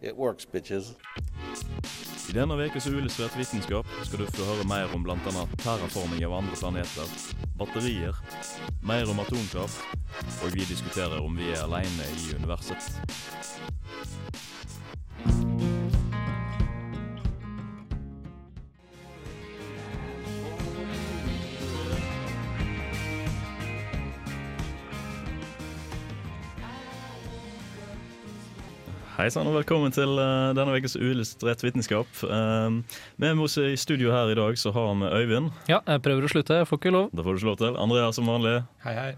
it works, bitches. I denne ukes Uillustrert vitenskap skal du få høre mer om bl.a. terraforming av andre planeter, batterier, mer om atomkraft, og vi diskuterer om vi er alene i universet. Hei sann og velkommen til uh, denne ukes Uillustrert vitenskap. Uh, med oss i studio her i dag så har vi Øyvind. Ja, jeg prøver å slutte. Jeg får ikke lov. Det får du ikke lov til. Andrea som vanlig. Hei, hei.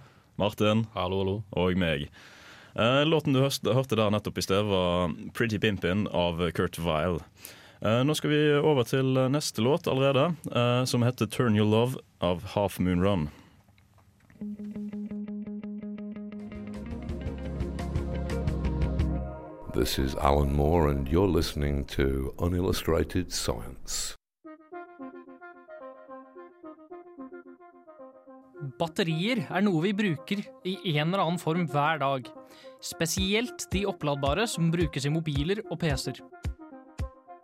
Martin. Hallo, hallo. Og meg. Uh, låten du hørte, hørte der nettopp i sted, var 'Pretty Pimpin' av Kurt Vile. Eh, nå skal vi over til neste låt allerede, som heter 'Turn Your Love' av Half Moon Run. This is Alan Moore, and you're listening to Unillustrated Science. Batterier er noe vi bruker i en eller annen form hver dag. Spesielt de oppladbare som brukes i mobiler og PC-er.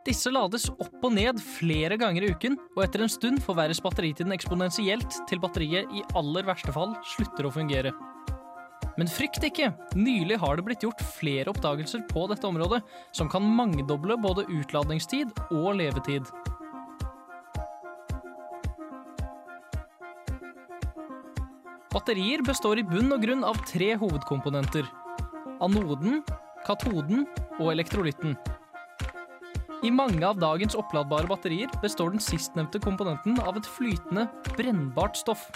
Disse lades opp og ned flere ganger i uken, og etter en stund forverres batteritiden eksponentielt til batteriet i aller verste fall slutter å fungere. Men frykt ikke! Nylig har det blitt gjort flere oppdagelser på dette området som kan mangedoble både utladningstid og levetid. Batterier består i bunn og grunn av tre hovedkomponenter. Anoden, katoden og elektrolytten. I mange av dagens oppladbare batterier består den sistnevnte komponenten av et flytende, brennbart stoff.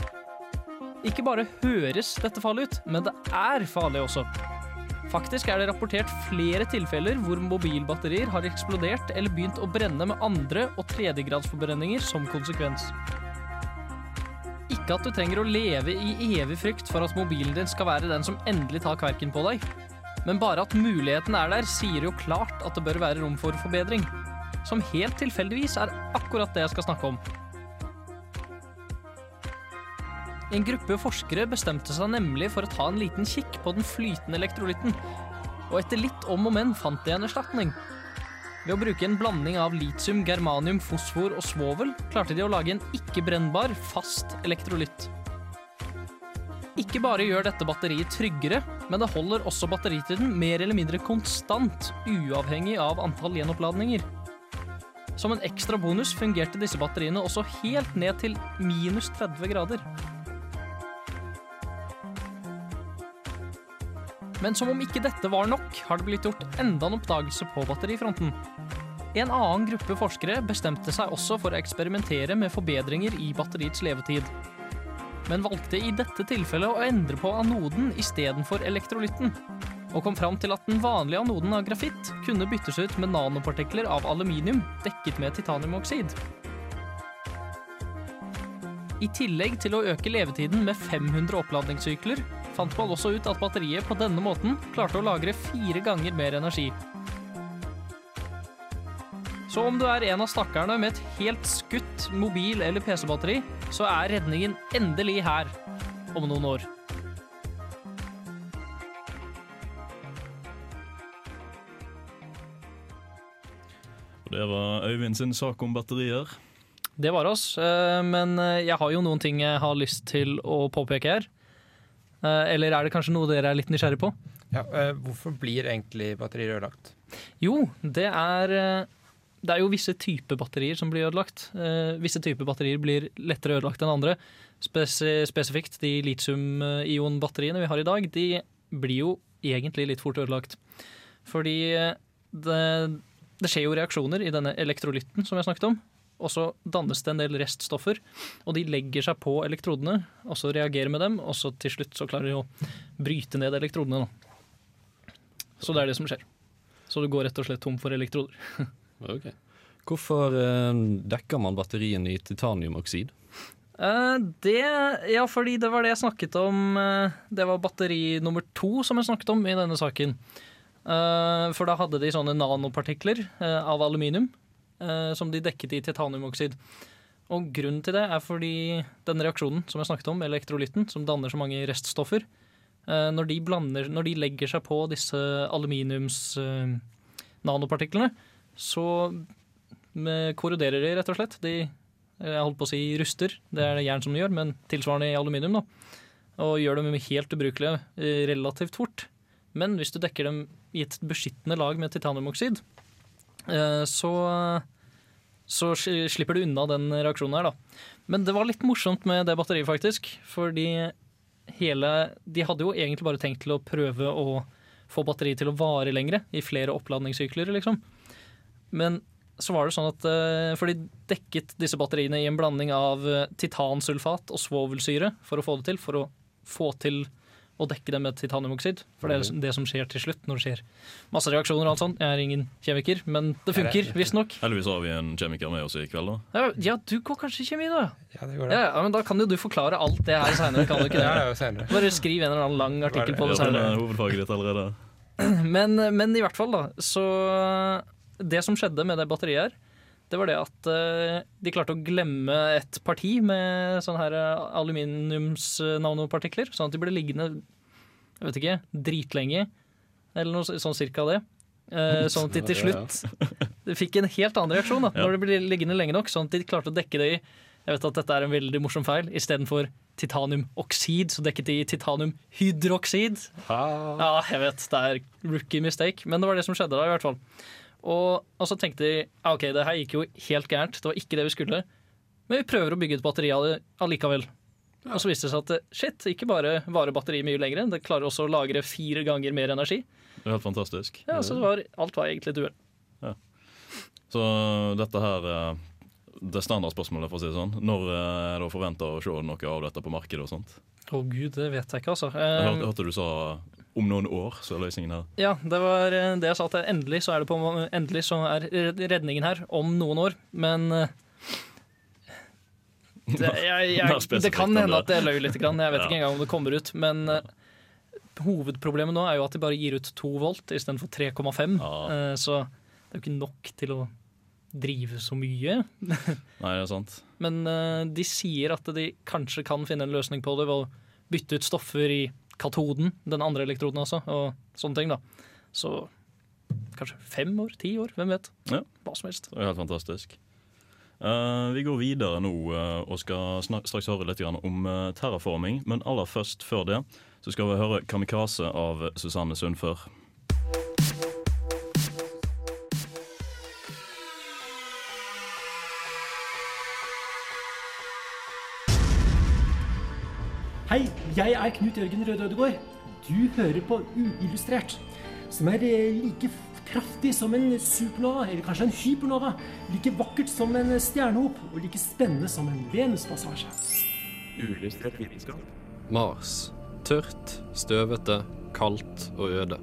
Ikke bare høres dette farlig ut, men det er farlig også. Faktisk er det rapportert flere tilfeller hvor mobilbatterier har eksplodert eller begynt å brenne med andre- og tredjegradsforbrenninger som konsekvens. Ikke at du trenger å leve i evig frykt for at mobilen din skal være den som endelig tar kverken på deg. Men bare at muligheten er der, sier jo klart at det bør være rom for forbedring. Som helt tilfeldigvis er akkurat det jeg skal snakke om. En gruppe forskere bestemte seg nemlig for å ta en liten kikk på den flytende elektrolytten, og etter litt om og men fant de en erstatning. Ved å bruke en blanding av litium, germanium, fosfor og svovel klarte de å lage en ikke-brennbar, fast elektrolytt. Ikke bare gjør dette batteriet tryggere, men det holder også batteritiden mer eller mindre konstant, uavhengig av antall gjenoppladninger. Som en ekstra bonus fungerte disse batteriene også helt ned til minus 30 grader. Men som om ikke dette var nok, har det blitt gjort enda en oppdagelse på batterifronten. En annen gruppe forskere bestemte seg også for å eksperimentere med forbedringer i batteriets levetid. Men valgte i dette tilfellet å endre på anoden istedenfor elektrolytten, og kom fram til at den vanlige anoden av grafitt kunne byttes ut med nanopartikler av aluminium dekket med titaniumoksid. I tillegg til å øke levetiden med 500 oppladningssykler, fant man også ut at batteriet på denne måten klarte å lagre fire ganger mer energi. Så om du er en av stakkerne med et helt skutt mobil- eller PC-batteri, så er redningen endelig her om noen år. Det var Øyvind sin sak om batterier. Det var oss, eh, men eh, jeg har jo noen ting jeg har lyst til å påpeke her. Eh, Eller er det kanskje noe dere er litt nysgjerrig på? Ja, eh, hvorfor blir egentlig batterier ødelagt? Jo, det er eh, Det er jo visse typer batterier som blir ødelagt. Eh, Visse typer batterier blir lettere ødelagt enn andre. Spes spesifikt de litium-ion-batteriene vi har i dag, de blir jo egentlig litt fort ødelagt. Fordi det, det skjer jo reaksjoner i denne elektrolytten som jeg snakket om. Og så dannes det en del reststoffer, og de legger seg på elektrodene. Og så reagerer med dem, og så til slutt så klarer de å bryte ned elektrodene. Da. Så det er det som skjer. Så du går rett og slett tom for elektroder. okay. Hvorfor eh, dekker man batteriene i titaniumoksid? Eh, det Ja, fordi det var det jeg snakket om eh, Det var batteri nummer to som jeg snakket om i denne saken. For da hadde de sånne nanopartikler av aluminium som de dekket i titaniumoksid. Og grunnen til det er fordi den reaksjonen som jeg snakket om, elektrolytten, som danner så mange reststoffer, eh, når, de blander, når de legger seg på disse aluminiums eh, så eh, korroderer de, rett og slett. De jeg holdt på å si ruster, det er det jern som de gjør, men tilsvarende i aluminium. da. Og gjør dem helt ubrukelige eh, relativt fort. Men hvis du dekker dem i et beskyttende lag med titaniumoksid, eh, så, så slipper du unna den reaksjonen her, da. Men det var litt morsomt med det batteriet, faktisk. Fordi hele De hadde jo egentlig bare tenkt til å prøve å få batteriet til å vare lengre, i flere oppladningssykler, liksom. Men så var det sånn at eh, For de dekket disse batteriene i en blanding av eh, titansulfat og svovelsyre for å få det til. For å få til å dekke det med titaniumoksid. For det er det som skjer til slutt når det skjer masse reaksjoner og alt sånt. Jeg er ingen kjemiker, men det funker visstnok. Heldigvis har vi en kjemiker med oss i kveld, da. Ja, ja, du går kanskje i kjemi, da? Ja, det går det. Ja, ja, men Da kan jo du forklare alt det her seinere, kan du ikke Ja, det? er jo senere. Bare skriv en eller annen lang artikkel på det seinere. hovedfaget ditt allerede. Men, men i hvert fall, da. Så det som skjedde med det batteriet her, det var det at eh, de klarte å glemme et parti med sånne her eh, aluminiumsnanopartikler. Sånn at de ble liggende jeg vet ikke, dritlenge. Eller noe sånn cirka det. Eh, sånn at de til slutt de fikk en helt annen reaksjon da, når de ble liggende lenge nok. Sånn at de klarte å dekke det i Jeg vet at dette er en veldig morsom feil. Istedenfor titaniumoksid, så dekket de titaniumhydroksid. Ja, jeg vet, det er rookie mistake, men det var det som skjedde da, i hvert fall. Og, og så tenkte de ok, det her gikk jo helt gærent, det var ikke det vi skulle, men vi prøver å bygge ut batteri allikevel. Og så viste det seg at shit, ikke bare varer batteriet mye lenger, det klarer også å lagre fire ganger mer energi. Det er helt fantastisk. Ja, så var, alt var egentlig et uhell. Så dette her eh, Det standardspørsmålet, for å si det sånn. Når eh, er det å forvente å se noe av dette på markedet og sånt? Å gud, det vet jeg ikke, altså. Jeg hørte, Um, hørte du sa om noen år, så er løsningen her. ja, det var eh, det jeg sa, til endelig så er det på Endelig så er redningen her om noen år, men eh, det, jeg, jeg, det kan hende det. at jeg løy litt. Jeg vet ikke engang om det kommer ut. Men eh, hovedproblemet nå er jo at de bare gir ut 2 volt istedenfor 3,5. Ja. Eh, så det er jo ikke nok til å drive så mye. Nei, det er sant. Men de sier at de kanskje kan finne en løsning på det ved å bytte ut stoffer i katoden, den andre elektroden altså, og sånne ting. da. Så kanskje fem år, ti år, hvem vet. Ja. Hva som helst. Det er helt fantastisk. Uh, vi går videre nå uh, og skal straks høre litt grann om uh, terraforming. Men aller først, før det, så skal vi høre 'Kamikaze' av Susanne Sundfør. Hei, jeg er Knut Jørgen Røde Ødegård. Du hører på Uillustrert, som er eh, like kraftig som en supernova, eller kanskje en hypernova. Like vakkert som en stjernehop, og like spennende som en Venuspassasje. Mars. Tørt, støvete, kaldt og øde.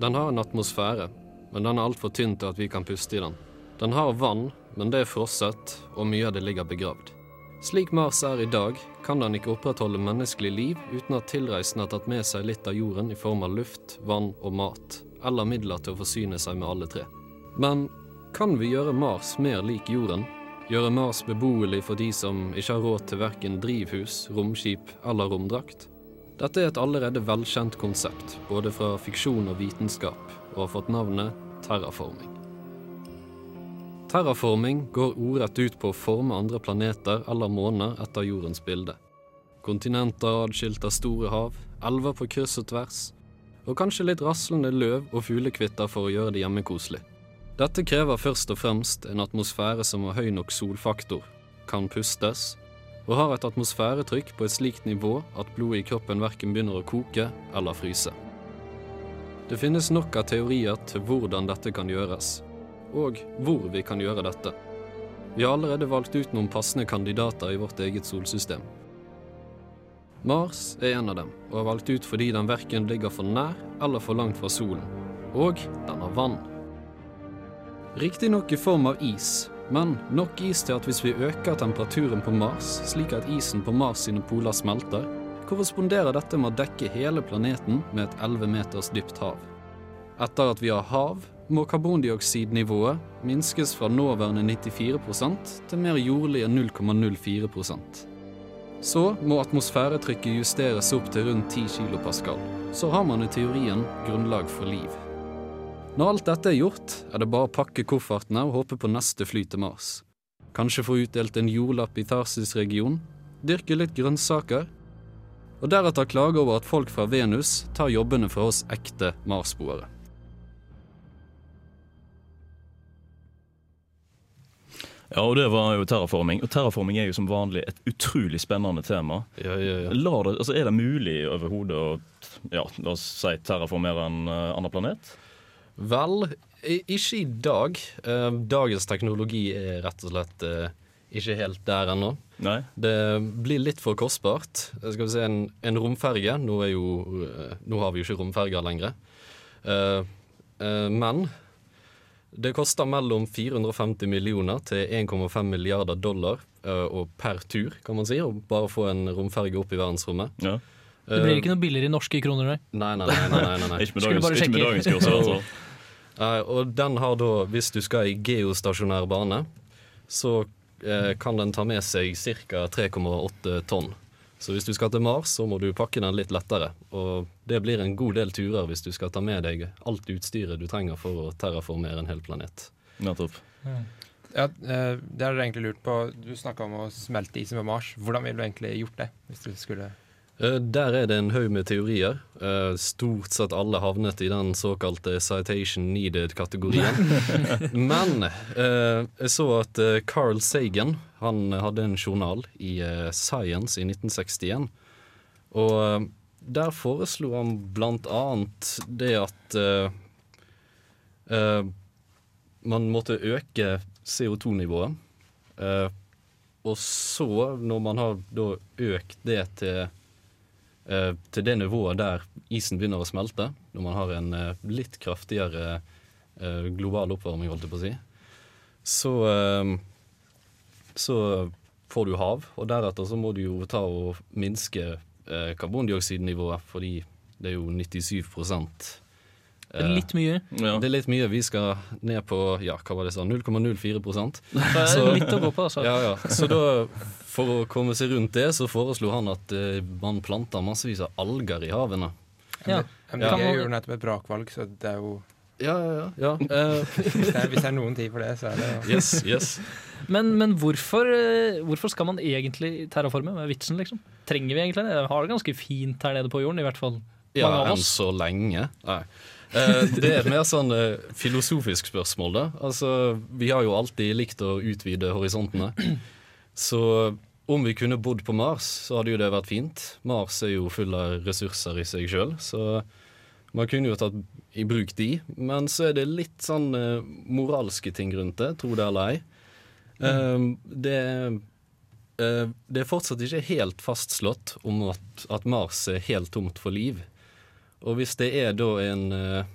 Den har en atmosfære, men den er altfor tynn til at vi kan puste i den. Den har vann, men det er frosset, og mye av det ligger begravd. Slik Mars er i dag, kan den ikke opprettholde menneskelig liv uten at tilreisende har tatt med seg litt av jorden i form av luft, vann og mat, eller midler til å forsyne seg med alle tre. Men kan vi gjøre Mars mer lik jorden? Gjøre Mars beboelig for de som ikke har råd til verken drivhus, romskip eller romdrakt? Dette er et allerede velkjent konsept, både fra fiksjon og vitenskap, og har fått navnet terraforming. Terraforming går ordrett ut på å forme andre planeter eller måner etter jordens bilde. Kontinenter adskilt av store hav, elver på kryss og tvers, og kanskje litt raslende løv og fuglekvitter for å gjøre det hjemmekoselig. Dette krever først og fremst en atmosfære som har høy nok solfaktor, kan pustes, og har et atmosfæretrykk på et slikt nivå at blodet i kroppen verken begynner å koke eller fryse. Det finnes nok av teorier til hvordan dette kan gjøres, og hvor vi kan gjøre dette. Vi har allerede valgt ut noen passende kandidater i vårt eget solsystem. Mars er en av dem, og er valgt ut fordi den verken ligger for nær eller for langt fra solen. Og den har vann. Riktignok i form av is, men nok is til at hvis vi øker temperaturen på Mars, slik at isen på Mars sine poler smelter, korresponderer dette med å dekke hele planeten med et 11 meters dypt hav. Etter at vi har hav, må karbondioksidnivået minskes fra nåværende 94% til mer jordlige 0,04% Så må atmosfæretrykket justeres opp til rundt 10 kilopascal. Så har man i teorien grunnlag for liv. Når alt dette er gjort, er det bare å pakke koffertene og håpe på neste fly til Mars. Kanskje få utdelt en jordlapp i Tarsis-region, dyrke litt grønnsaker, og deretter klage over at folk fra Venus tar jobbene for oss ekte Mars-boere. Ja, og det var jo terraforming. Og terraforming er jo som vanlig et utrolig spennende tema. Ja, ja, ja. Det, altså, er det mulig overhodet å ja, la oss si terraformere en uh, annen planet? Vel, ikke i dag. Eh, dagens teknologi er rett og slett uh, ikke helt der ennå. Nei? Det blir litt for kostbart. Skal vi se, En, en romferge nå, jo, eh, nå har vi jo ikke romferger lenger. Eh, eh, men det koster mellom 450 millioner til 1,5 milliarder dollar eh, og per tur, kan man si, å bare få en romferge opp i verdensrommet. Ja. Det blir ikke noe billigere i norske kroner, nei. Nei, nei, nei. nei, nei, nei. Ikke med dagens, bare ikke med dagens kurs. Altså. Og den har da, hvis du skal i geostasjonær bane, så eh, kan den ta med seg ca. 3,8 tonn. Så hvis du skal til Mars, så må du pakke den litt lettere. Og det blir en god del turer hvis du skal ta med deg alt utstyret du trenger for å terraformere en hel planet. Nettopp. Ja, eh, det har dere egentlig lurt på. Du snakka om å smelte isen på Mars. Hvordan ville du egentlig gjort det? Hvis du skulle Der er det en haug med teorier. Eh, Stort sett alle havnet i den såkalte citation needed-kategorien. Men eh, jeg så at eh, Carl Sagan han hadde en journal i eh, Science i 1961. Og eh, der foreslo han blant annet det at eh, eh, man måtte øke CO2-nivået. Eh, og så, når man har økt det til eh, til det nivået der isen begynner å smelte, når man har en eh, litt kraftigere eh, global oppvarming, holdt jeg på å si, så, eh, så får du hav, og deretter så må du jo ta og minske eh, karbondioksidnivået, fordi det er jo 97 Det er litt mye. Ja. Det er litt mye. Vi skal ned på ja, hva var det sa, 0,04 Det er Så- litt å gå på, altså. ja, ja. Så da, for å komme seg rundt det, så foreslo han at uh, man planter massevis av alger i havene. Ja. MDG det gjør gjorde nettopp et brakvalg, så det er jo Ja, ja, ja. ja. Eh, hvis det, er, hvis det er noen tid for det, så er det jo yes, yes. Men, men hvorfor, eh, hvorfor skal man egentlig terraforme? Hva er vitsen, liksom? Trenger vi egentlig det? Vi har det ganske fint her nede på jorden, i hvert fall mange ja, enn så lenge. Nei. Eh, det er et mer sånn eh, filosofisk spørsmål, da. Altså, vi har jo alltid likt å utvide horisontene. Så om vi kunne bodd på Mars, så hadde jo det vært fint. Mars er jo full av ressurser i seg sjøl, så man kunne jo tatt i bruk de. Men så er det litt sånn eh, moralske ting rundt det, tro det eller ei. Mm. det det er fortsatt ikke helt fastslått om at, at Mars er helt tomt for liv. Og hvis det er da en eh,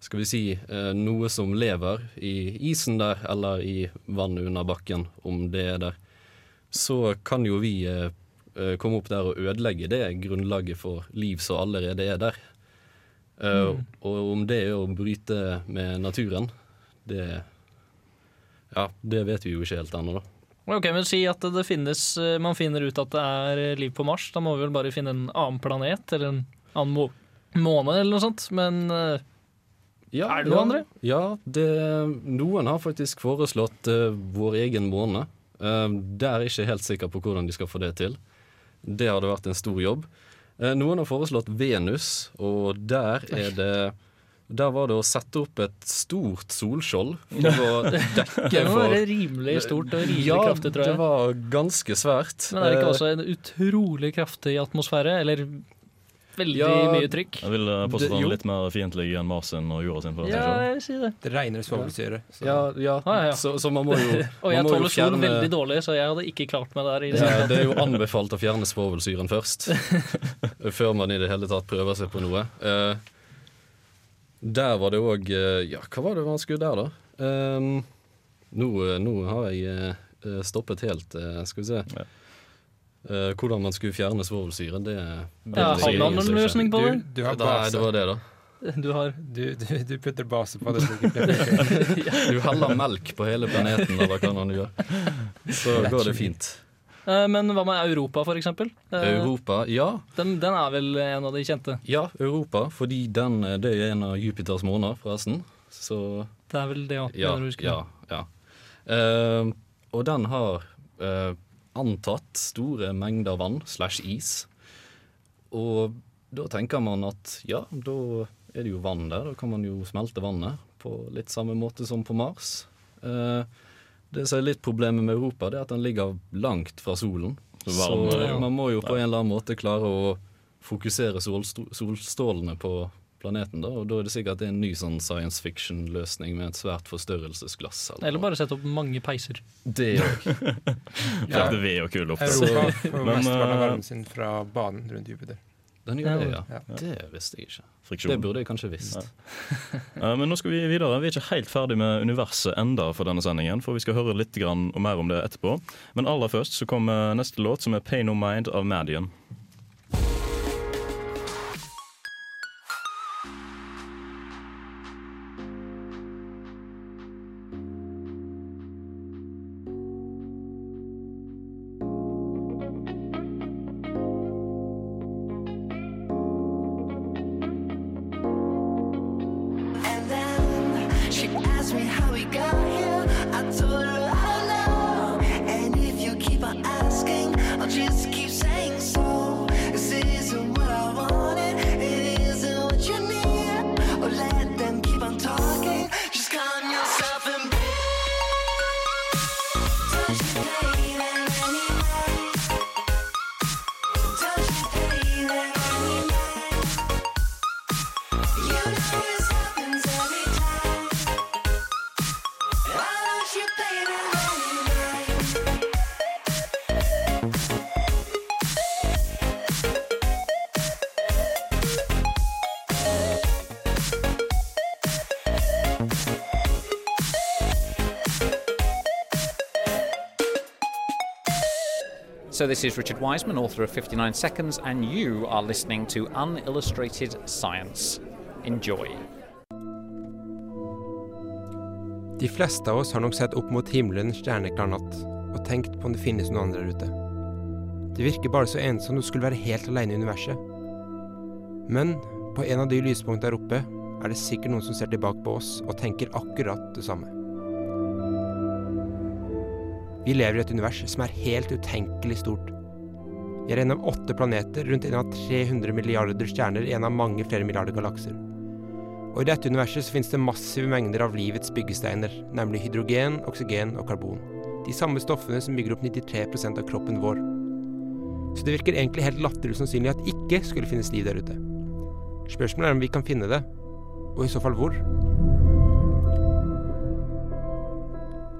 skal vi si eh, noe som lever i isen der, eller i vannet under bakken, om det er der, så kan jo vi eh, komme opp der og ødelegge det grunnlaget for liv som allerede er der. Mm. Og om det er å bryte med naturen, det Ja, det vet vi jo ikke helt ennå, da. Ok, men Si at det finnes, man finner ut at det er liv på Mars. Da må vi vel bare finne en annen planet eller en annen må måne eller noe sånt. Men eh, Ja, Er det noe ja, andre? Ja, det, noen har faktisk foreslått uh, vår egen måne. Uh, det er jeg ikke helt sikker på hvordan de skal få det til. Det hadde vært en stor jobb. Uh, noen har foreslått Venus, og der er det Der var det å sette opp et stort solskjold for å dekke det må være rimelig stort og rimelig Ja, kraftig, tror jeg. Ja, det var ganske svært. Men er det ikke også en utrolig kraftig atmosfære? Eller veldig Ja, mye trykk? Jeg vil uh, påstå han er litt mer fiendtlig enn Mars sin og jorda sin. Ja, jeg si det. Det regner svovelsyre. så- Ja, ja. Ah, ja, ja. Så, så man må jo Og jeg tåler sol veldig dårlig, så jeg hadde ikke klart meg der. i det Ja, det er jo anbefalt å fjerne svovelsyren først. før man i det hele tatt prøver seg på noe. Uh, der var det òg Ja, hva var det man skulle der, da? Um, nå, nå har jeg uh, stoppet helt. eh, skal vi se. Ja. Eh, hvordan man skulle fjerne svovelsyre, det Ja, det- har man noen løsning på det? Du, du har Nei, base. det var det, da. Du har Du, du, du putter base på det. Du heller melk på hele planeten, eller hva man gjør. Så går det fint. Uh, Men hva med Europa, for eksempel? Eh, Europa, ja. Den, den er vel en av de kjente. Ja, Europa, fordi den, det er en av Jupiters måneder, forresten. Så Det er vel det òg, ja, mener du husker. ja, ja. Og den har eh, antatt store mengder vann slash is. Og da tenker man at ja, da er det jo vann der. Da kan man jo smelte vannet på litt samme måte som på Mars. Eh, det som er litt problemet med Europa, det er at den ligger langt fra solen. Så Så man må jo på en eller annen måte klare å fokusere solstrålene på planeten, da, og da er det sikkert en ny sånn science fiction-løsning med et svært forstørrelsesglass. Eller bare sette opp mange peiser. Det òg. ja. det er jo kul opp. Europa får Men, mesteparten av eh, varmen sin fra banen rundt Jupiter. Den gjør det, ja. Ja. Det visste jeg ikke. Friksjon. Det burde jeg kanskje visst. Ja, men nå skal vi videre. Vi er ikke helt ferdig med universet enda for denne sendingen, for vi skal høre litt grann mer om det etterpå. Men aller først så kommer neste låt, som er 'Pay No Mind' av Madian. So, this is Richard Wiseman, author of 59 Seconds, and you are listening to Unillustrated Science. Enjoy. De fleste av oss har nok sett opp mot himmelen en stjerneklar natt og tenkt på om det finnes noen andre der ute. Det virker bare så ensomt du skulle være helt alene i universet. Men på en av de lyspunktene der oppe er det sikkert noen som ser tilbake på oss og tenker akkurat det samme. Vi lever i et univers som er helt utenkelig stort. Vi er en av åtte planeter rundt en av 300 milliarder stjerner i en av mange flere milliarder galakser. Og i dette universet så finnes det massive mengder av livets byggesteiner, nemlig hydrogen, oksygen og karbon. De samme stoffene som bygger opp 93% av kroppen vår. Så det virker egentlig helt latterlig usannsynlig at ikke skulle finnes liv der ute. Spørsmålet er om vi kan finne det, og i så fall hvor.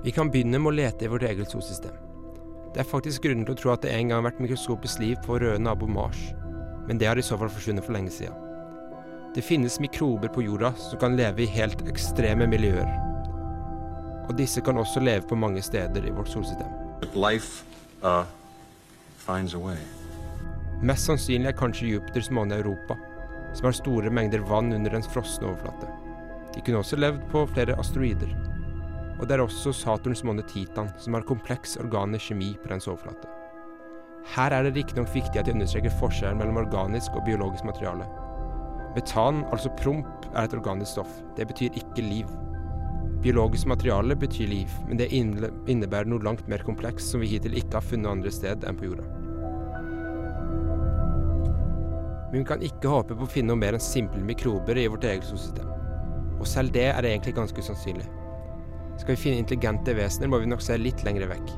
Vi kan begynne med å lete i vårt eget solsystem. Det er faktisk grunner til å tro at det en gang har vært mikroskopisk liv på røde nabo Mars, men det har i så fall forsvunnet for lenge siden. Det finnes mikrober på jorda som kan leve i helt ekstreme miljøer. Og disse kan også leve på mange steder i vårt solsystem. Life uh, finds a way. Mest sannsynlig er kanskje Jupiters måne Europa, som har store mengder vann under dens frosne overflate. De kunne også levd på flere asteroider. Og det er også Saturns måne Titan, som har kompleks organisk kjemi på dens overflate. Her er det riktignok viktig at de understreker forskjellen mellom organisk og biologisk materiale. Metan, altså promp, er et organisk stoff. Det betyr ikke liv. Biologisk materiale betyr liv, men det innebærer noe langt mer komplekst som vi hittil ikke har funnet andre sted enn på jorda. Men vi kan ikke håpe på å finne noe mer enn simple mikrober i vårt eget solsystem. Og selv det er egentlig ganske usannsynlig. Skal vi finne intelligente vesener, må vi nok se litt lengre vekk.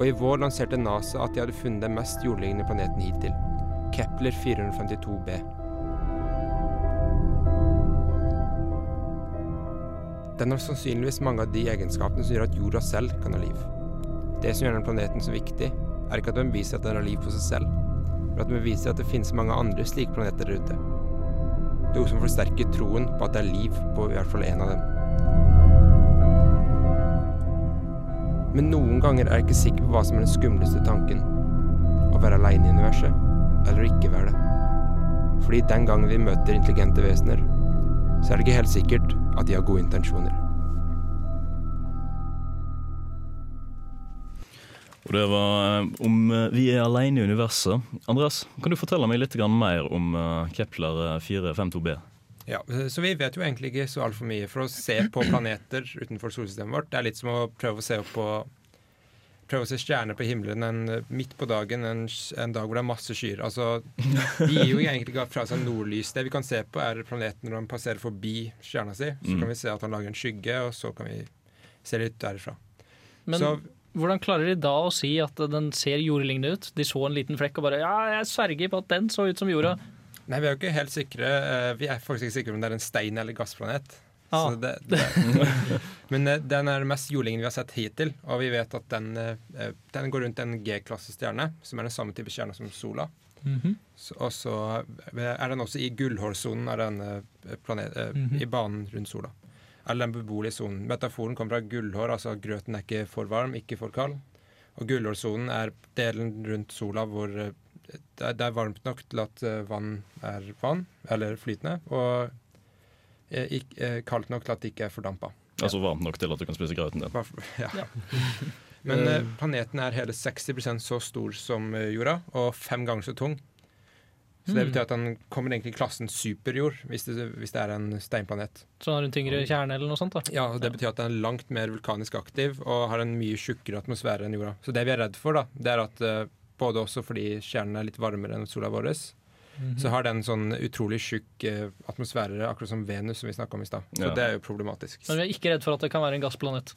Og i vår lanserte NASA at de hadde funnet den mest jordlignende planeten hittil. Kepler 452b. Den har sannsynligvis mange av de egenskapene som gjør at jorda selv kan ha liv. Det som gjør den planeten så viktig, er ikke at den beviser at den har liv på seg selv, men at den beviser at det finnes mange andre slike planeter der ute. Noe som forsterker troen på at det er liv på i hvert fall én av dem. Men noen ganger er jeg ikke sikker på hva som er den skumleste tanken. Å være aleine i universet, eller ikke være det. Fordi den gangen vi møter intelligente vesener, så er det ikke helt sikkert at de har gode intensjoner. Og det var eh, om eh, vi er alene i universet. Andreas, kan du fortelle meg litt mer om eh, Kepler 452b? Ja, Så vi vet jo egentlig ikke så altfor mye. For å se på planeter utenfor solsystemet vårt, det er litt som å prøve å se opp på Prøve å se stjerner på himmelen en, midt på dagen en, en dag hvor det er masse skyer. Altså, De gir jo egentlig ikke fra seg nordlys. Det vi kan se på, er planeten når han passerer forbi stjerna si. Så Mm. kan vi se at han lager en skygge, og så kan vi se litt derifra. Men Så hvordan klarer de da å si at den ser jordlignende ut? De så en liten flekk og bare Ja, jeg sverger på at den så ut som jorda. Nei, vi er jo ikke helt sikre. Eh, Vi er faktisk ikke sikre om det er en stein- eller gassplanet. Ah. Så det, det, men eh, den er den mest jordlignende vi har sett hittil, og vi vet at den, eh, den går rundt en G-klassestjerne, som er den samme type stjerne som sola. Mhm. Så, og så er den også i gullhårsonen av denne planet, mm -hmm. i banen rundt sola. Eller den beboelige sonen. Metaforen kommer fra gullhår, altså at grøten er ikke for varm, ikke for kald. Og gullhårsonen er delen rundt sola hvor det er, det er varmt nok til at eh, vann er vann, eller flytende, og eh, ikk- eh, kaldt nok til at det ikke er fordampa. Altså varmt nok til at du kan spise grøten din. Bare Ja. Men planeten er hele 60% så stor som jorda, og fem ganger så tung. Så det Mm. betyr at den kommer egentlig i klassen superjord, hvis det, hvis det er en steinplanet. Så har en tyngre kjerne eller noe sånt? da Ja, og Det betyr at den er langt mer vulkanisk aktiv og har en mye tjukkere atmosfære enn jorda. Så det vi er redd for, da, det er at både også fordi stjernen er litt varmere enn sola vår, Mhm. så har den sånn utrolig tjukk eh, atmosfære, akkurat som Venus, som vi snakka om i stad. Så Ja. det er jo problematisk. Men vi er ikke redd for at det kan være en gassplanet.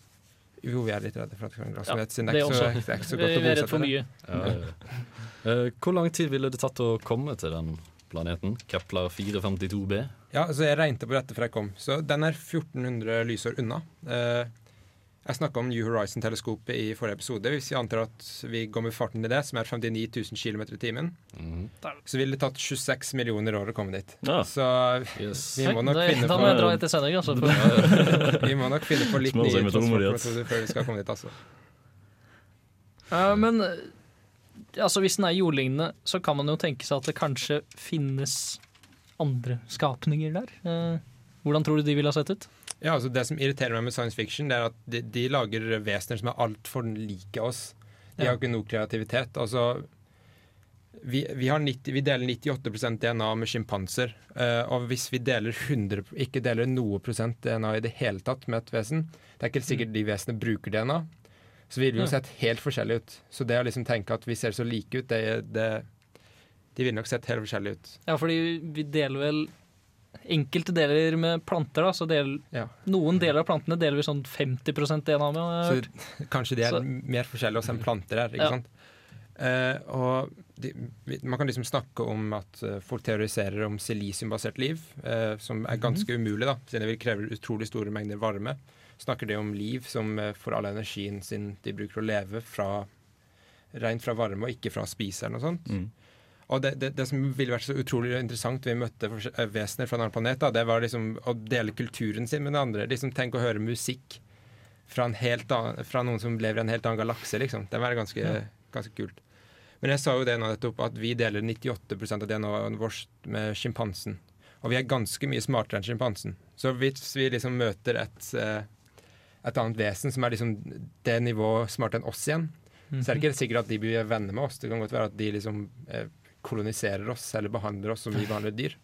Jo, vi er litt redde for at det kan være en Ja, gassplanet, siden det det er ikke så, det er ikke så godt å er redd bosette for mye. Ja, ja. Eh, Hvor lang tid ville det tatt å komme til den planeten? Kepler 452b? Ja, altså jeg regnet på dette før jeg kom. Så den er 1400 lysår unna. Jeg snakka om New Horizon-teleskopet i forrige episode. Hvis vi antar at vi går med farten til det, som er 59 000 km i timen, så ville det tatt 26 millioner år å komme dit. Ja. Så Yes. vi må nok Da- finne da må jeg dra etter sending, altså, for- Vi må nok finne på litt nye transportmetoder før vi skal komme dit, altså. Uh, men altså, hvis den er jordlignende, så kan man jo tenke seg at det kanskje finnes andre skapninger der. Uh, hvordan tror du de ville ha sett ut? Ja, altså Det som irriterer meg med science fiction, det er at de, de lager vesener som er altfor like oss. De Ja. har ikke noe kreativitet. Altså, vi, vi, har 90, vi deler 98% DNA med sjimpanser. eh, og hvis vi deler 100, ikke deler noe prosent DNA i det hele tatt med et vesen Det er ikke sikkert de vesenene bruker DNA. Så vi jo sett helt forskjellig ut. Så det å liksom tenke at vi ser så like ut, det, det De ville nok sett helt forskjellig ut. Ja, fordi vi deler vel enkelte deler med planter, da. Så del, Ja. noen deler av plantene deler vi sånn 50 DNA med. Så kanskje de er Så- mer forskjellige oss enn planter er. ikke Ja. sant? Eh, og de, man kan liksom snakke om at eh, folk teoriserer om silisiumbasert liv, eh, som er ganske umulig, da, siden det vil kreve utrolig store mengder varme. Snakker de om liv som eh, får all energien sin de bruker å leve fra rent fra varme og ikke fra å spise eller noe sånt. Mm. Og det, det, det som ville vært så utrolig interessant vi møtte eh, vesener fra en annen planet, da, det var liksom å dele kulturen sin med den andre. Liksom Tenk å høre musikk fra, en helt annen, fra noen som lever i en helt annen galakse, liksom. Det var ganske, Ja. ganske kult. Men jeg sa jo det nå nettopp, at vi deler 98% av DNA-et vårt med sjimpansen. Og vi er ganske mye smartere enn sjimpansen. Så hvis vi liksom møter et, eh, et annet vesen som er liksom det nivået smartere enn oss igjen, så er det ikke sikkert at de blir venner med oss. Det kan godt være at de liksom eh, koloniserer oss eller behandler oss som vi behandler dyr.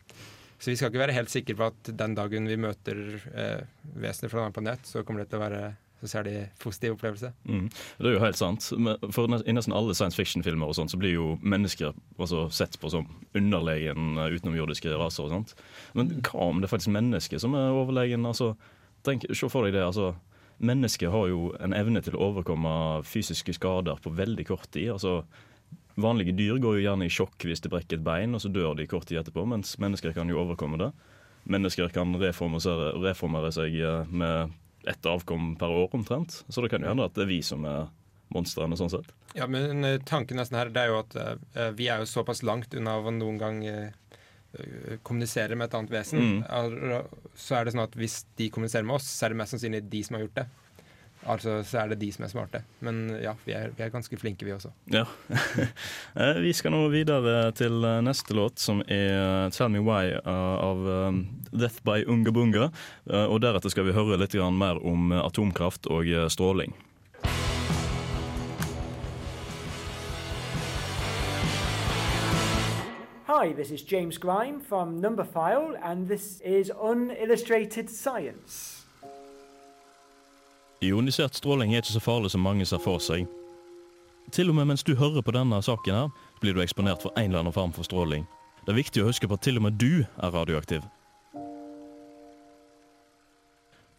Så vi skal ikke være helt sikre på at den dagen vi møter eh, vesener fra en annen planet, så kommer det til å være så ser de positiv opplevelse. Mm. Det er jo helt sant. For I nesten alle science fiction-filmer og sånt, så blir jo mennesker altså, sett på som underlegen eh, utenomjordiske raser. og sånt. Men hva om det er faktisk mennesker som er overlegen? Altså, tenk, se for deg det. altså Mennesker har jo en evne til å overkomme fysiske skader på veldig kort tid. altså Vanlige dyr går jo gjerne i sjokk hvis de brekker et bein, og så dør de kort tid etterpå, mens mennesker kan jo overkomme det. Mennesker kan reformere, reformere seg eh, med ett avkom per år omtrent. Så det kan jo hende at det er vi som er monstrene sånn sett. Ja, men eh, tanken nesten her det er jo at uh, vi er jo såpass langt unna å noen gang uh, kommunisere med et annet vesen. Mm. Så er det sånn at hvis de kommuniserer med oss, så er det mest sannsynlig de som har gjort det. Altså, så er det de som er smarte. Men ja, vi er, vi er ganske flinke, vi også. Ja. Eh, vi skal nå videre til eh, neste låt, som er eh, 'Tell Me Why' av Death by Unga Bunga. Uh, og deretter skal vi høre litt mer om atomkraft og stråling. Hi, this is James Grime from Numberphile, and this is Unillustrated Science. Ionisert stråling er ikke så farlig som mange ser for seg. Til og med mens du hører på denne saken her, blir du eksponert for en eller annen form for stråling. Det er viktig å huske på at til og med du er radioaktiv.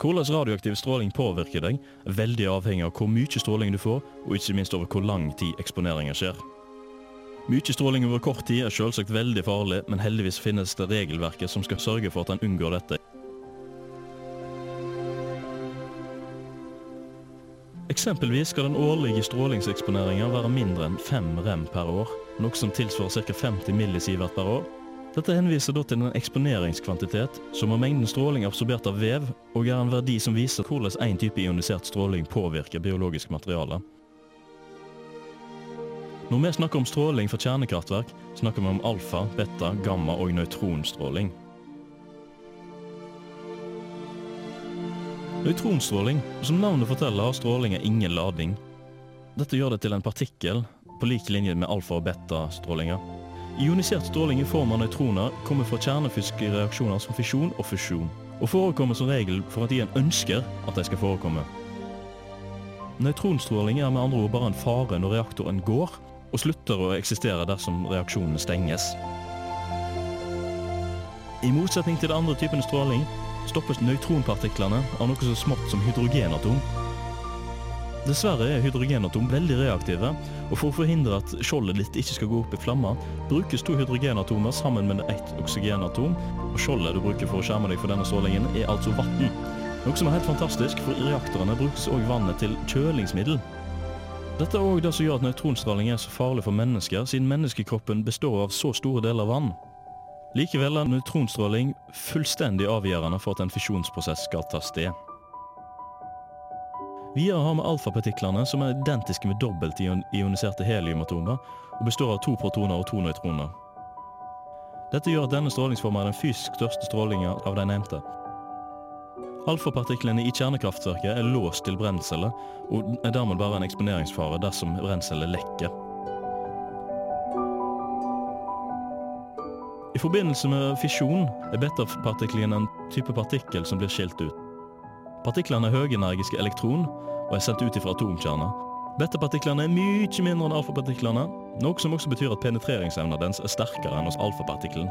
Hvordan radioaktiv stråling påvirker deg, er veldig avhengig av hvor mye stråling du får, og ikke minst over hvor lang tid eksponeringa skjer. Mye stråling over kort tid er selvsagt veldig farlig, men heldigvis finnes det regelverket som skal sørge for at en unngår dette. Eksempelvis skal den årlige strålingseksponeringen være mindre enn 5 rem per år, noe som tilsvarer ca. 50 millisievert per år. Dette henviser da til en eksponeringskvantitet, som er mengden stråling absorbert av vev, og er en verdi som viser hvordan en type ionisert stråling påvirker biologisk materiale. Når vi snakker om stråling fra kjernekraftverk, snakker vi om alfa, beta, gamma og nøytronstråling. Nøytronstråling, som navnet forteller, har stråling er ingen lading. Dette gjør det til en partikkel, på lik linje med alfa- og beta-strålinger. Ionisert stråling i form av nøytroner kommer fra kjernefysiske reaksjoner som fisjon og fusjon, og forekommer som regel for at de en ønsker at de skal forekomme. Nøytronstråling er med andre ord bare en fare når reaktoren går, og slutter å eksistere dersom reaksjonen stenges. I motsetning til den andre typen stråling stoppes nøytronpartiklene av noe så smått som hydrogenatom. Dessverre er hydrogenatom veldig reaktive, og for å forhindre at skjoldet ditt ikke skal gå opp i flammer, brukes to hydrogenatomer sammen med ett oksygenatom, og skjoldet du bruker for å skjerme deg for denne strålingen, er altså vann. Noe som er helt fantastisk, for i reaktorene brukes òg vannet til kjølingsmiddel. Dette er òg det som gjør at nøytronstråling er så farlig for mennesker, siden menneskekroppen består av så store deler vann. Likevel er nøytronstråling fullstendig avgjørende for at en fisjonsprosess skal ta sted. Videre har vi alfapartiklene, som er identiske med dobbelt-ioniserte heliumatomer, og består av to protoner og to nøytroner. Dette gjør at denne strålingsformen er den fysisk største strålinga av de nevnte. Alfapartiklene i kjernekraftverket er låst til brenselet, og er dermed bare en eksponeringsfare dersom brenselet lekker. I forbindelse med fisjon er betapartiklene en type partikkel som blir skilt ut. Partiklene er høyenergiske elektron og er sendt ut fra atomkjerner. Betapartiklene er mye mindre enn alfapartiklene, noe som også betyr at penetreringsevnen dens er sterkere enn hos alfapartikkelen.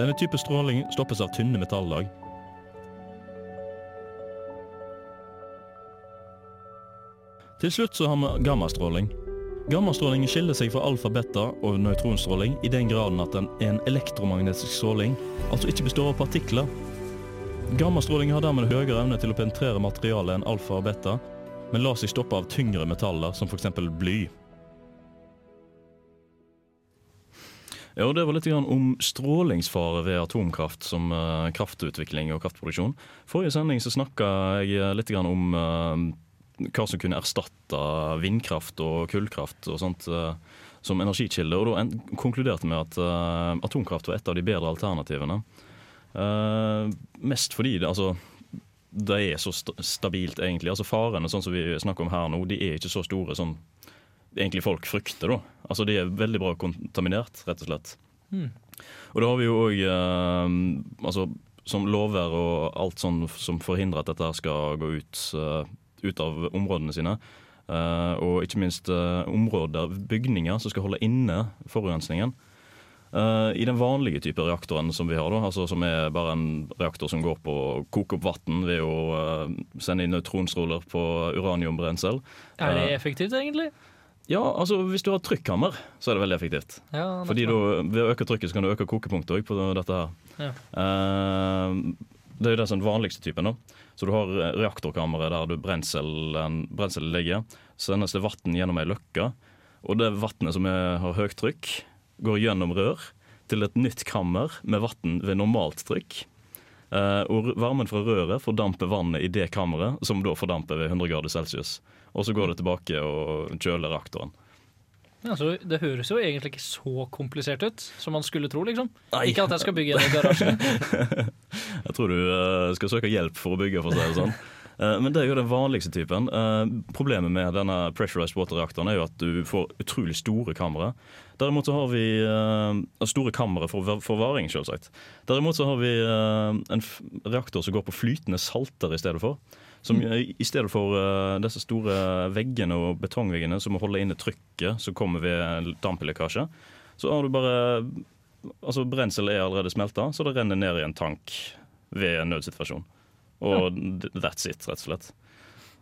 Denne type stråling stoppes av tynne metalllag. Til slutt så har vi gammastråling. Gammastråling skiller seg fra alfa, beta og nøytronstråling i den graden at den er en elektromagnetisk stråling, altså ikke består av partikler. Gammastråling har dermed høyere evne til å penetrere materialet enn alfa og beta, men lar seg stoppe av tyngre metaller, som f.eks. bly. Ja, Det var litt om strålingsfare ved atomkraft som uh, kraftutvikling og kraftproduksjon. Forrige sending så snakka jeg litt om uh, hva som kunne erstatte vindkraft og kullkraft og sånt uh, som energikilde. Og da en, konkluderte med at uh, atomkraft var et av de bedre alternativene. Uh, mest fordi det, altså, det er så st stabilt, egentlig. Altså Farene sånn som vi snakker om her nå, de er ikke så store som egentlig folk frykter. da. Altså De er veldig bra kontaminert, rett og slett. Mm. Og da har vi jo òg altså, som lover og alt sånn som forhindrer at dette skal gå ut ut av områdene sine. Uh, og ikke minst uh, områder, bygninger, som skal holde inne forurensningen. Uh, I den vanlige type reaktoren som vi har, da, altså som er bare en reaktor som går på å koke opp vann ved å sende inn nøytronstråler på uraniumbrensel. Er det effektivt, egentlig? Ja, altså hvis du har trykkammer, så er det veldig effektivt. Ja, Fordi du, Ved å øke trykket så kan du øke kokepunktet òg på dette her. Ja. det er jo den vanligste typen. da. Så du har reaktorkammeret der du brenselet brensel ligger. Sendes det vann gjennom ei løkke. Og det vannet som er, har høyt trykk, går gjennom rør til et nytt kammer med vann ved normalt trykk. Eh, og varmen fra røret fordamper vannet i det kammeret, som da fordamper ved 100 grader celsius. Og så går det tilbake og kjøler reaktoren. Ja, så det høres jo egentlig ikke så komplisert ut som man skulle tro, liksom. Nei. Ikke at jeg skal bygge en garasje. Jeg tror du eh, skal søke hjelp for å bygge, for å si det sånn. Eh, Men det er jo den vanligste typen. Eh, Problemet med denne pressurized water-reaktoren er jo at du får utrolig store kamre. Derimot så har vi store kamre for forvaring, selvsagt. Derimot så har vi en reaktor som går på flytende salter i stedet for. Som I stedet for uh, disse store veggene og betongveggene som må holde inne trykket som kommer ved damplekkasje, så har du bare Altså Brensel er allerede smelta, så det renner ned i en tank ved en nødsituasjon. Og ja. that's it, rett og slett.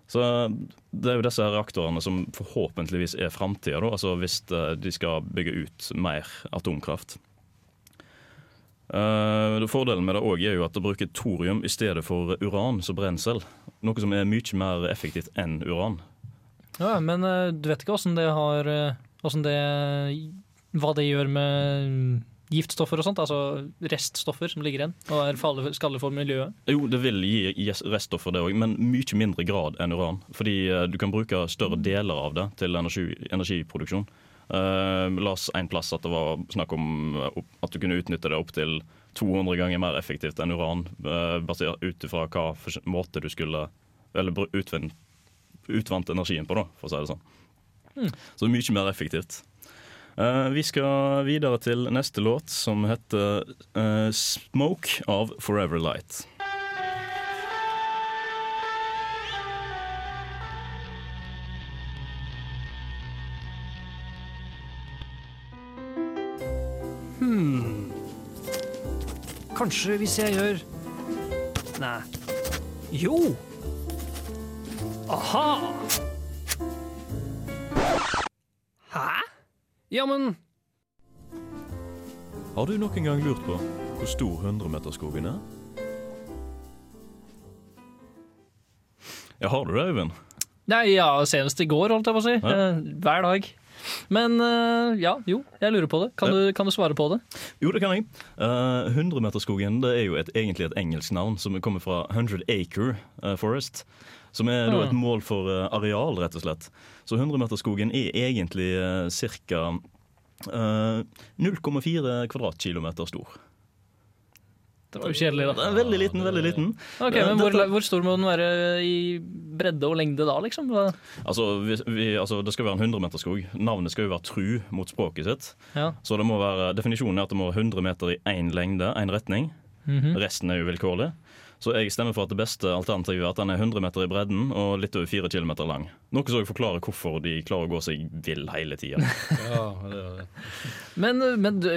Så det er jo disse reaktorene som forhåpentligvis er framtida, altså hvis eh, de skal bygge ut mer atomkraft. Uh, fordelen med det også er jo at det bruker thorium i stedet for uran som brensel. Noe som er mye mer effektivt enn uran. Ja, men eh, du vet ikke åssen det har eh, det Hva det gjør med giftstoffer og sånt? Altså reststoffer som ligger igjen og er skadelige for miljøet? Jo, det vil gi reststoffer, det òg, men mye mindre grad enn uran. Fordi eh, du kan bruke større deler av det til energi, energiproduksjon. Uh, la oss en plass at det var snakk om at du kunne utnytte det opptil 200 ganger mer effektivt enn uran, uh, basert ut ifra hva måte du skulle Eller bru- utvant energien på, da, for å si det sånn. Mm. Så mye mer effektivt. Uh, vi skal videre til neste låt, som heter uh, 'Smoke' av Forever Light. Kanskje hvis jeg gjør Nei. Jo! Aha! Hæ? Ja, men Har du noen gang lurt på hvor stor 100-meterskogen er? Ja, har du det, Øyvind? Nei, ja, senest i går, holdt jeg på å si. Ja. Eh, Hver dag. Men eh, ja, jo, jeg lurer på det. Kan, du, kan du svare på det? Jo, det kan jeg. Uh, 100-meterskogen det er jo et, egentlig et engelsk navn som kommer fra 100 Acre uh, Forest. Som er da Ah. et mål for eh, areal, rett og slett. Så 100-meterskogen er egentlig uh, ca. 0,4 kvadratkilometer stor. Det var jo kjedelig, da. Det er veldig liten, veldig liten. Ok, Eh, men hvor, hvor stor må den være i bredde og lengde da, liksom? Altså, vi, vi, altså, Det skal være en 100-meterskog. Navnet skal jo være tru mot språket sitt. Ja. Så det må være, definisjonen er at det må være 100 meter i én lengde, én retning. Mhm. Resten er uvilkårlig. Så jeg stemmer for at det beste alternativet er at den er 100 meter i bredden og litt over 4 km lang. Noe som forklarer hvorfor de klarer å gå seg vill hele tida. Men, men du,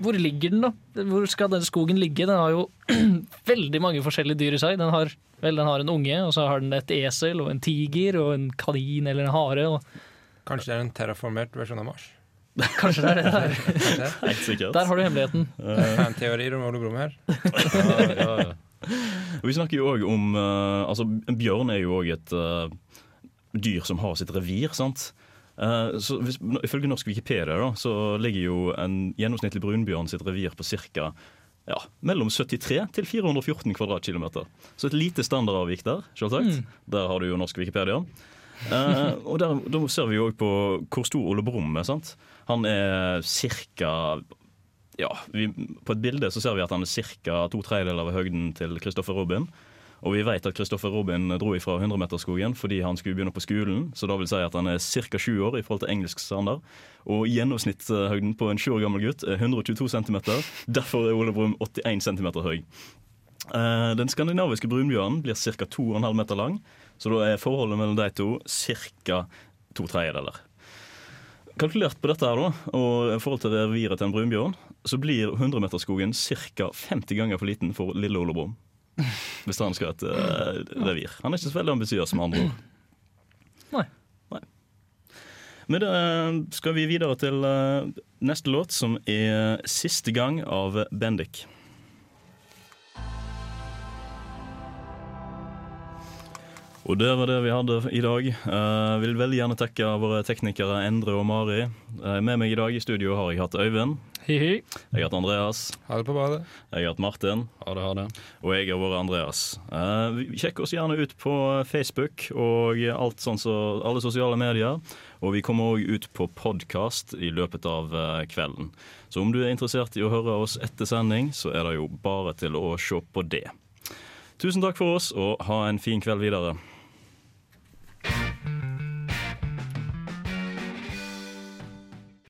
hvor ligger den, da? Hvor skal den skogen ligge? Den har jo veldig mange forskjellige dyr i seg. Den har, vel, den har en unge, og så har den et esel og en tiger og en kanin eller en hare. Og Kanskje det er en terraformert versjon av Mars? kanskje det er det der. Der har du hemmeligheten. Fanteorier om Ole Brumm her. ja. Vi snakker jo òg om eh, Altså, en bjørn er jo òg et uh, dyr som har sitt revir, sant. Eh, så hvis, Ifølge norsk Wikipedia da, så ligger jo en gjennomsnittlig brunbjørn sitt revir på ca. Ja, mellom 73 til 414 kvadratkilometer. Så et lite standardavvik der, selvsagt. Mm. Der har du jo norsk Wikipedia. Eh, og der, Da ser vi jo òg på hvor stor Ole Brumm er. sant? Han er ca. Ja, vi, på et bilde så ser vi at han er ca. to tredjedeler av høgden til Kristoffer Robin. Og vi vet at Kristoffer Robin dro ifra 100-meterskogen fordi han skulle begynne på skolen. Så da vil si at han er ca. sju år i forhold til engelsk standard. Og gjennomsnittshøgden på en sju år gammel gutt er 122 cm. Derfor er Ole Brumm 81 cm høy. Eh, Den skandinaviske brunbjørnen blir ca. 2,5 meter lang, så da er forholdet mellom de to ca. to tredjedeler. Kalkulert på dette her da, og i forhold til reviret til en brunbjørn, så blir 100-meterskogen ca. 50 ganger for liten for lille Ole Brumm. Hvis han skal ha et uh, revir. Han er ikke så veldig ambisiøs, med andre ord. Nei. Nei. Men da skal vi videre til uh, neste låt, som er 'Siste gang' av Bendik. Og det var det vi hadde i dag. Jeg vil veldig gjerne takke våre teknikere Endre og Mari. Eh, med meg i dag i studio har jeg hatt Øyvind. Jeg heter Andreas. Ha det på badet. Jeg heter Martin. Ha det, ha det. Og jeg har vært Andreas. Eh, vi- Sjekk oss gjerne ut på Facebook og alt sånn så, alle sosiale medier. Og vi kommer òg ut på podkast i løpet av eh, kvelden. Så om du er interessert i å høre oss etter sending, så er det jo bare til å se på det. Tusen takk for oss, og ha en fin kveld videre.